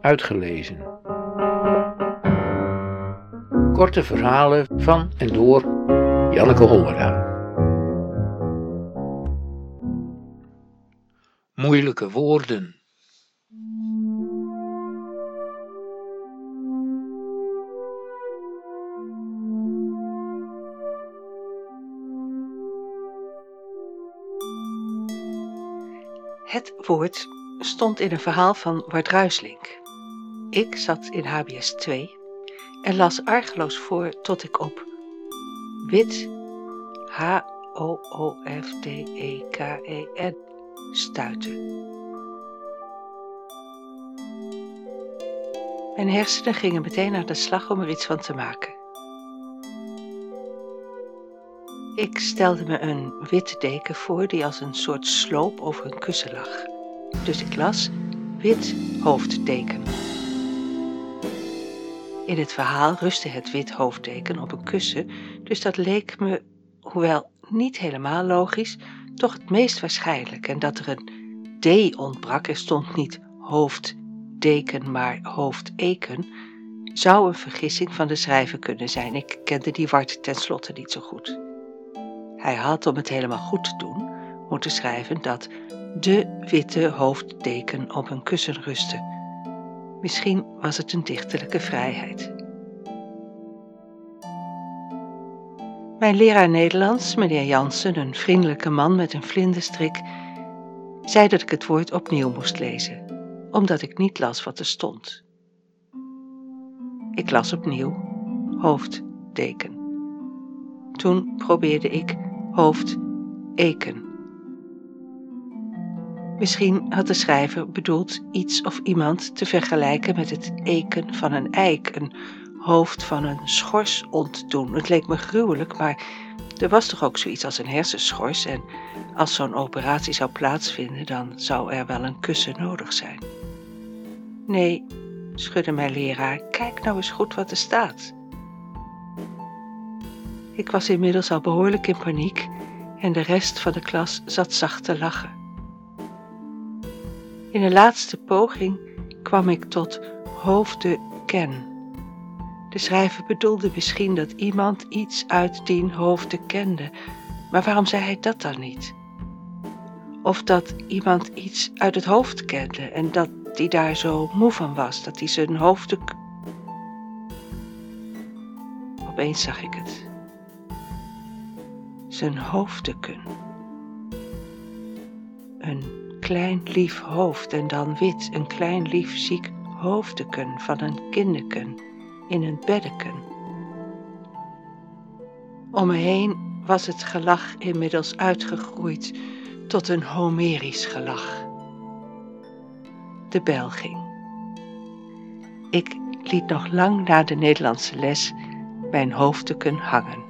uitgelezen. Korte verhalen van en door Janneke Hollera. Moeilijke woorden. Het woord stond in een verhaal van Ward Ruislink. Ik zat in HBS 2 en las argeloos voor tot ik op wit H-O-O-F-D-E-K-E-N stuitte. Mijn hersenen gingen meteen aan de slag om er iets van te maken. Ik stelde me een witte deken voor die als een soort sloop over een kussen lag. Dus ik las wit hoofddeken. In het verhaal rustte het wit hoofddeken op een kussen, dus dat leek me, hoewel niet helemaal logisch, toch het meest waarschijnlijk. En dat er een D ontbrak, er stond niet hoofddeken, maar hoofdeken, zou een vergissing van de schrijver kunnen zijn. Ik kende die Wart tenslotte niet zo goed. Hij had, om het helemaal goed te doen, moeten schrijven dat de witte hoofddeken op een kussen rustte. Misschien was het een dichterlijke vrijheid. Mijn leraar Nederlands, meneer Jansen, een vriendelijke man met een vlinderstrik, zei dat ik het woord opnieuw moest lezen, omdat ik niet las wat er stond. Ik las opnieuw hoofddeken. Toen probeerde ik hoofdeken. Misschien had de schrijver bedoeld iets of iemand te vergelijken met het eken van een eik, een hoofd van een schors ontdoen. Het leek me gruwelijk, maar er was toch ook zoiets als een hersenschors en als zo'n operatie zou plaatsvinden, dan zou er wel een kussen nodig zijn. Nee, schudde mijn leraar, kijk nou eens goed wat er staat. Ik was inmiddels al behoorlijk in paniek en de rest van de klas zat zacht te lachen. In de laatste poging kwam ik tot hoofdeken. De schrijver bedoelde misschien dat iemand iets uit dien hoofden kende, maar waarom zei hij dat dan niet? Of dat iemand iets uit het hoofd kende en dat die daar zo moe van was, dat hij zijn hoofden. Opeens zag ik het zijn hoofdeken. Een klein lief hoofd en dan wit, een klein lief ziek hoofdeken van een kindeken in een beddeken. Om me heen was het gelach inmiddels uitgegroeid tot een Homerisch gelach. De bel ging. Ik liet nog lang na de Nederlandse les mijn hoofdeken hangen.